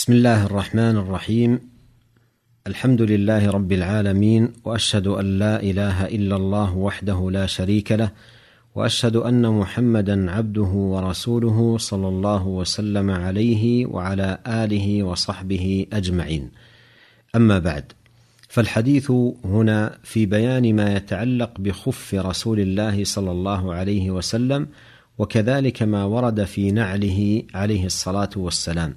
بسم الله الرحمن الرحيم. الحمد لله رب العالمين وأشهد أن لا إله إلا الله وحده لا شريك له وأشهد أن محمدا عبده ورسوله صلى الله وسلم عليه وعلى آله وصحبه أجمعين. أما بعد فالحديث هنا في بيان ما يتعلق بخف رسول الله صلى الله عليه وسلم وكذلك ما ورد في نعله عليه الصلاة والسلام.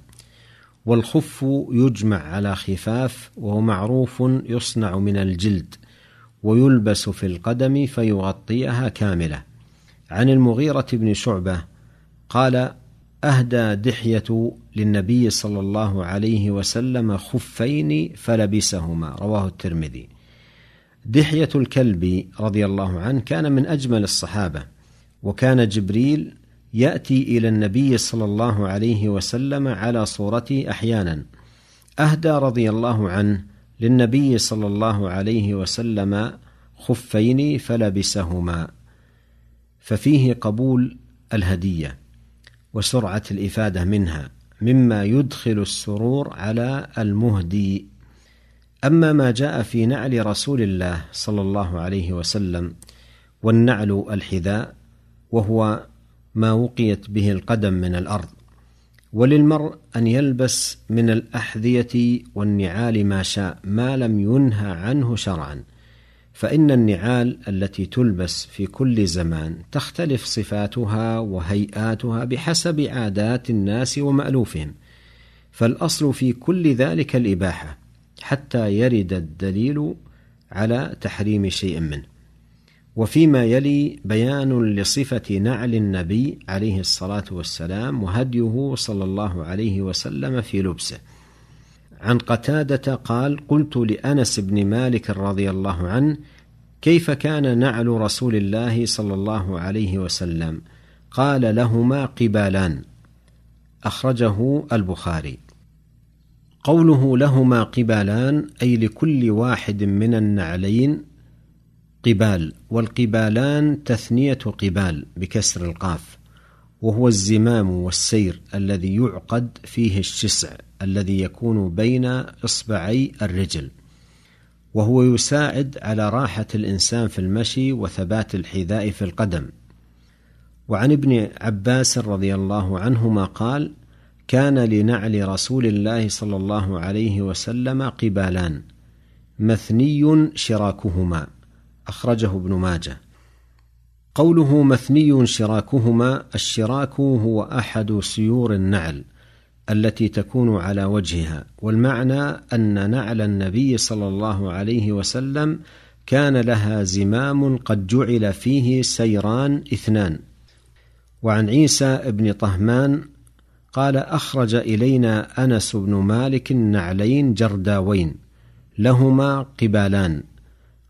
والخف يجمع على خفاف وهو معروف يصنع من الجلد ويلبس في القدم فيغطيها كاملة. عن المغيرة بن شعبة قال أهدى دحية للنبي صلى الله عليه وسلم خفين فلبسهما. رواه الترمذي. دحية الكلب رضي الله عنه كان من أجمل الصحابة وكان جبريل يأتي إلى النبي صلى الله عليه وسلم على صورته أحيانا. أهدى رضي الله عنه للنبي صلى الله عليه وسلم خفين فلبسهما. ففيه قبول الهدية وسرعة الإفادة منها مما يدخل السرور على المهدي. أما ما جاء في نعل رسول الله صلى الله عليه وسلم والنعل الحذاء وهو ما وقيت به القدم من الأرض وللمرء أن يلبس من الأحذية والنعال ما شاء ما لم ينهى عنه شرعا. فإن النعال التي تلبس في كل زمان تختلف صفاتها وهيئاتها بحسب عادات الناس ومألوفهم. فالأصل في كل ذلك الإباحة حتى يرد الدليل على تحريم شيء منه. وفيما يلي بيان لصفة نعل النبي عليه الصلاة والسلام وهديه صلى الله عليه وسلم في لبسه. عن قتادة قال: قلت لأنس بن مالك رضي الله عنه: كيف كان نعل رسول الله صلى الله عليه وسلم؟ قال: لهما قبالان. أخرجه البخاري. قوله لهما قبالان أي لكل واحد من النعلين قبال والقبالان تثنية قبال بكسر القاف وهو الزمام والسير الذي يعقد فيه الشسع الذي يكون بين إصبعي الرجل وهو يساعد على راحة الإنسان في المشي وثبات الحذاء في القدم. وعن ابن عباس رضي الله عنهما قال كان لنعل رسول الله صلى الله عليه وسلم قبالان مثني شراكهما. أخرجه ابن ماجه. قوله مثني شراكهما الشراك هو أحد سيور النعل التي تكون على وجهها والمعنى أن نعل النبي صلى الله عليه وسلم كان لها زمام قد جعل فيه سيران اثنان. وعن عيسى بن طهمان قال أخرج إلينا أنس بن مالك نعلين جرداوين لهما قبالان.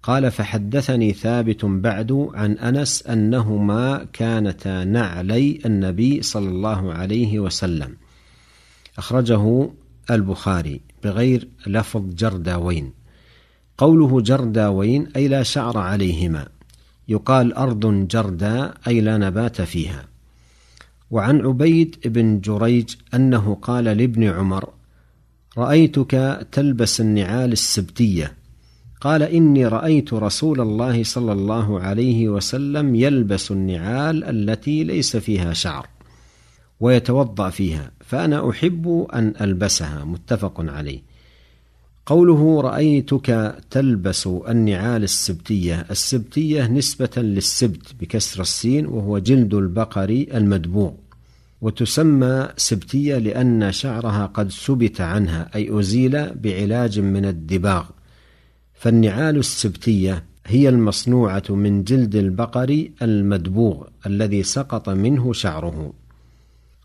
قال فحدثني ثابت بعد عن أنس أنهما كانتا نعلي النبي صلى الله عليه وسلم. أخرجه البخاري بغير لفظ جرداوين. قوله جرداوين أي لا شعر عليهما. يقال أرض جرداء أي لا نبات فيها. وعن عبيد بن جريج أنه قال لابن عمر رأيتك تلبس النعال السبتية. قال إني رأيت رسول الله صلى الله عليه وسلم يلبس النعال التي ليس فيها شعر ويتوضأ فيها فأنا أحب أن ألبسها. متفق عليه. قوله رأيتك تلبس النعال السبتية. السبتية نسبة للسبت بكسر السين وهو جلد البقر المدبوغ وتسمى سبتية لأن شعرها قد سبت عنها أي أزيل بعلاج من الدباغ. فالنعال السبتية هي المصنوعة من جلد البقر المدبوغ الذي سقط منه شعره.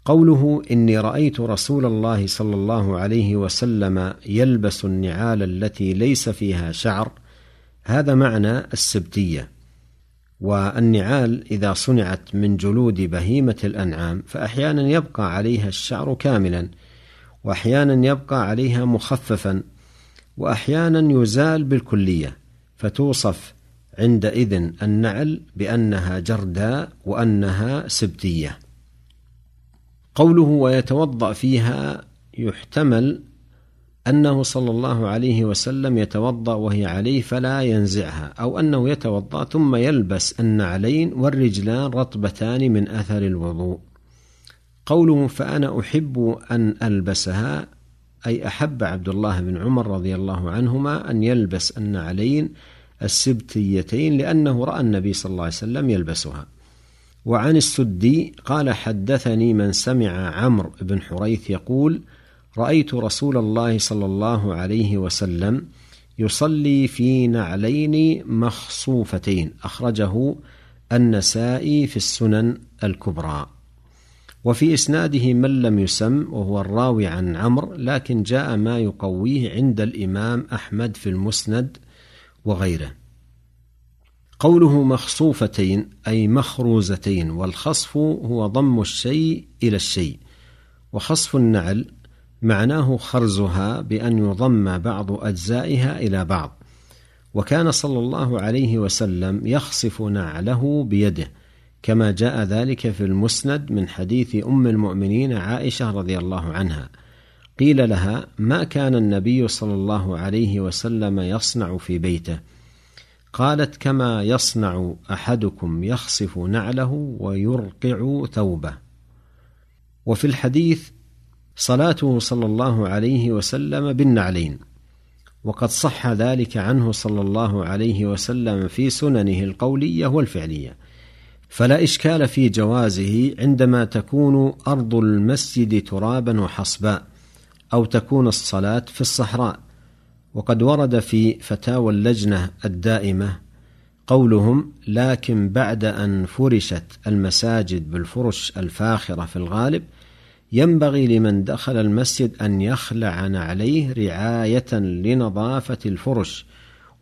قوله إني رأيت رسول الله صلى الله عليه وسلم يلبس النعال التي ليس فيها شعر هذا معنى السبتية. والنعال إذا صنعت من جلود بهيمة الأنعام فاحيانا يبقى عليها الشعر كاملا واحيانا يبقى عليها مخففا وأحيانا يزال بالكلية فتوصف عندئذ النعل بأنها جرداء وأنها سبتية. قوله ويتوضأ فيها يحتمل أنه صلى الله عليه وسلم يتوضأ وهي عليه فلا ينزعها أو أنه يتوضأ ثم يلبس النعلين والرجلان رطبتان من أثر الوضوء. قوله فأنا أحب أن ألبسها أي أحب عبد الله بن عمر رضي الله عنهما أن يلبس النعلين السبتيتين لأنه رأى النبي صلى الله عليه وسلم يلبسها. وعن السدي قال حدثني من سمع عمرو بن حريث يقول رأيت رسول الله صلى الله عليه وسلم يصلي في نعلين مخصوفتين أخرجه النسائي في السنن الكبرى. وفي إسناده من لم يسم وهو الراوي عن عمرو لكن جاء ما يقويه عند الإمام أحمد في المسند وغيره. قوله مخصوفتين أي مخروزتين والخصف هو ضم الشيء إلى الشيء وخصف النعل معناه خرزها بأن يضم بعض أجزائها إلى بعض. وكان صلى الله عليه وسلم يخصف نعله بيده كما جاء ذلك في المسند من حديث أم المؤمنين عائشة رضي الله عنها. قيل لها ما كان النبي صلى الله عليه وسلم يصنع في بيته؟ قالت كما يصنع أحدكم يخصف نعله ويرقع ثوبه. وفي الحديث صلاته صلى الله عليه وسلم بالنعلين. وقد صح ذلك عنه صلى الله عليه وسلم في سننه القولية والفعلية. فلا إشكال في جوازه عندما تكون أرض المسجد ترابا وحصباء أو تكون الصلاة في الصحراء. وقد ورد في فتاوى اللجنة الدائمة قولهم لكن بعد أن فرشت المساجد بالفرش الفاخرة في الغالب ينبغي لمن دخل المسجد أن يخلع نعليه رعاية لنظافة الفرش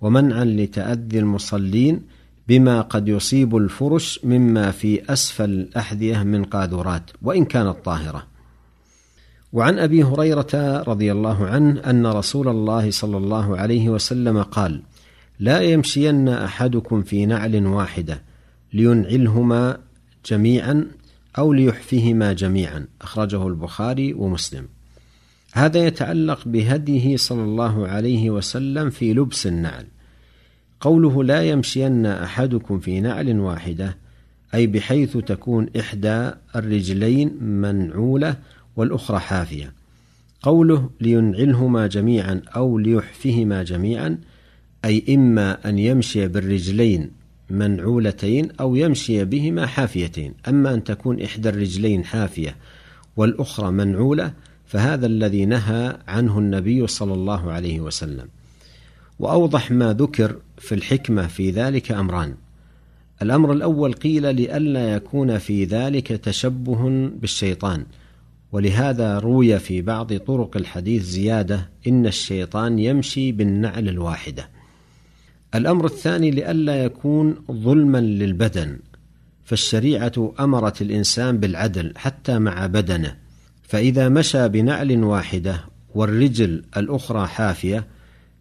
ومنعا لتأذي المصلين بما قد يصيب الفرش مما في أسفل الأحذية من قاذورات وإن كانت طاهرة. وعن أبي هريرة رضي الله عنه أن رسول الله صلى الله عليه وسلم قال لا يمشين أحدكم في نعل واحدة لينعلهما جميعا أو ليحفهما جميعا. أخرجه البخاري ومسلم. هذا يتعلق بهديه صلى الله عليه وسلم في لبس النعل. قوله لا يمشين أحدكم في نعل واحدة أي بحيث تكون إحدى الرجلين منعولة والأخرى حافية. قوله لينعلهما جميعا أو ليحفهما جميعا أي إما أن يمشي بالرجلين منعولتين أو يمشي بهما حافيتين. أما أن تكون إحدى الرجلين حافية والأخرى منعولة فهذا الذي نهى عنه النبي صلى الله عليه وسلم. وأوضح ما ذكر في الحكمة في ذلك أمران. الأمر الأول قيل لئلا يكون في ذلك تشبه بالشيطان ولهذا روي في بعض طرق الحديث زيادة إن الشيطان يمشي بالنعل الواحدة. الأمر الثاني لئلا يكون ظلما للبدن فالشريعة أمرت الإنسان بالعدل حتى مع بدنه فإذا مشى بنعل واحدة والرجل الأخرى حافية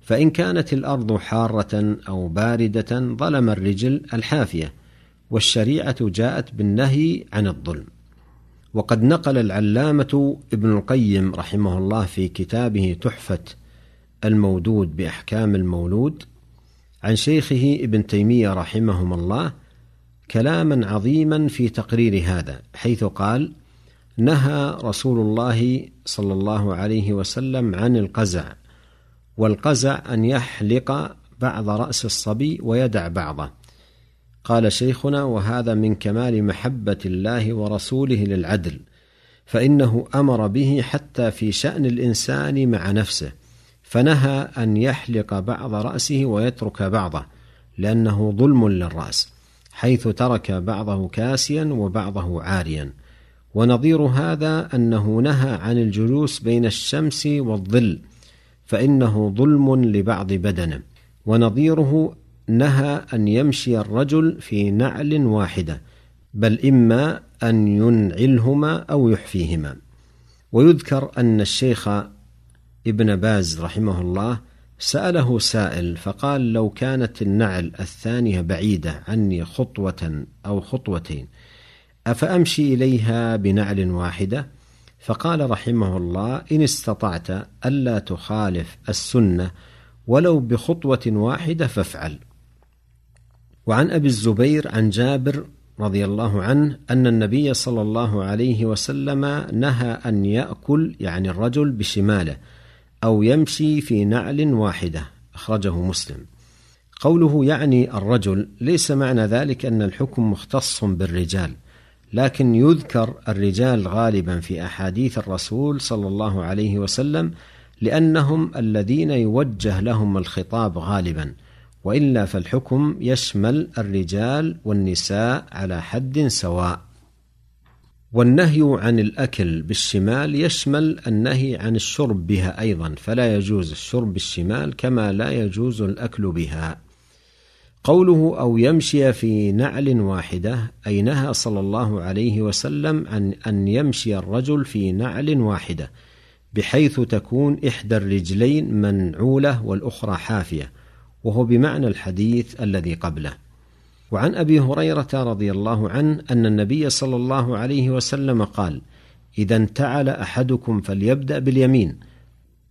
فإن كانت الأرض حارة أو باردة ظلم الرجل الحافية والشريعة جاءت بالنهي عن الظلم. وقد نقل العلامة ابن القيم رحمه الله في كتابه تحفة المودود بأحكام المولود عن شيخه ابن تيمية رحمهم الله كلاما عظيما في تقرير هذا حيث قال نهى رسول الله صلى الله عليه وسلم عن القزع والقزع أن يحلق بعض رأس الصبي ويدع بعضه. قال شيخنا وهذا من كمال محبة الله ورسوله للعدل فإنه أمر به حتى في شأن الإنسان مع نفسه فنهى أن يحلق بعض رأسه ويترك بعضه لأنه ظلم للرأس حيث ترك بعضه كاسيا وبعضه عاريا. ونظير هذا أنه نهى عن الجلوس بين الشمس والظل فإنه ظلم لبعض بدنه ونظيره نهى أن يمشي الرجل في نعل واحدة بل إما أن ينعلهما أو يحفيهما. ويذكر أن الشيخ ابن باز رحمه الله سأله سائل فقال لو كانت النعل الثانية بعيدة عني خطوة أو خطوتين أفأمشي إليها بنعل واحدة؟ فقال رحمه الله إن استطعت ألا تخالف السنة ولو بخطوة واحدة فافعل. وعن أبي الزبير عن جابر رضي الله عنه أن النبي صلى الله عليه وسلم نهى أن يأكل يعني الرجل بشماله أو يمشي في نعل واحدة. أخرجه مسلم. قوله يعني الرجل ليس معنى ذلك أن الحكم مختص بالرجال. لكن يذكر الرجال غالبا في أحاديث الرسول صلى الله عليه وسلم لأنهم الذين يوجه لهم الخطاب غالبا وإلا فالحكم يشمل الرجال والنساء على حد سواء. والنهي عن الأكل بالشمال يشمل النهي عن الشرب بها أيضا فلا يجوز الشرب بالشمال كما لا يجوز الأكل بها. قوله أو يمشي في نعل واحدة اي نهى صلى الله عليه وسلم عن أن يمشي الرجل في نعل واحدة بحيث تكون إحدى الرجلين منعولة والأخرى حافية وهو بمعنى الحديث الذي قبله. وعن أبي هريرة رضي الله عنه أن النبي صلى الله عليه وسلم قال إذا انتعل أحدكم فليبدأ باليمين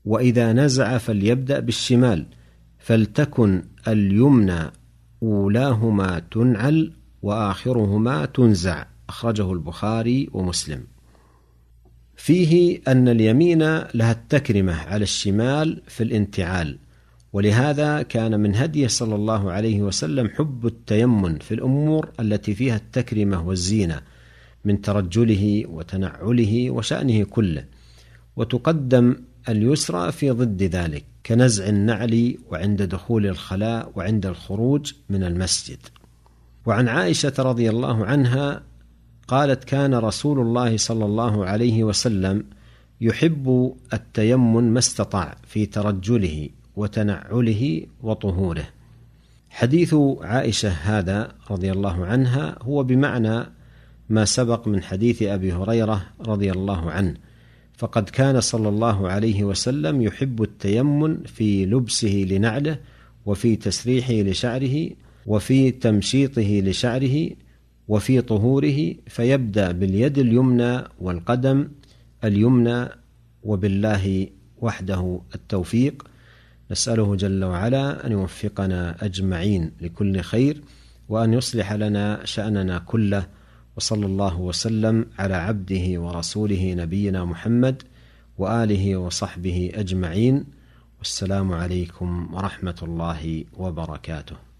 وإذا نزع فليبدأ بالشمال فلتكن اليمنى أولاهما تنعل وآخرهما تنزع أخرجه البخاري ومسلم. فيه أن اليمين لها التكرمة على الشمال في الانتعال ولهذا كان من هديه صلى الله عليه وسلم حب التيمن في الأمور التي فيها التكرمة والزينة من ترجله وتنعله وشأنه كله. وتقدم اليسرى في ضد ذلك كنزع النعل وعند دخول الخلاء وعند الخروج من المسجد. وعن عائشة رضي الله عنها قالت كان رسول الله صلى الله عليه وسلم يحب التيمن ما استطاع في ترجله وتنعله وطهوره. حديث عائشة هذا رضي الله عنها هو بمعنى ما سبق من حديث أبي هريرة رضي الله عنه. فقد كان صلى الله عليه وسلم يحب التيمن في لبسه لنعله وفي تسريحه لشعره وفي تمشيطه لشعره وفي طهوره فيبدأ باليد اليمنى والقدم اليمنى وبالله وحده التوفيق. نسأله جل وعلا أن يوفقنا أجمعين لكل خير وأن يصلح لنا شأننا كله وصلى الله وسلم على عبده ورسوله نبينا محمد وآله وصحبه أجمعين والسلام عليكم ورحمة الله وبركاته.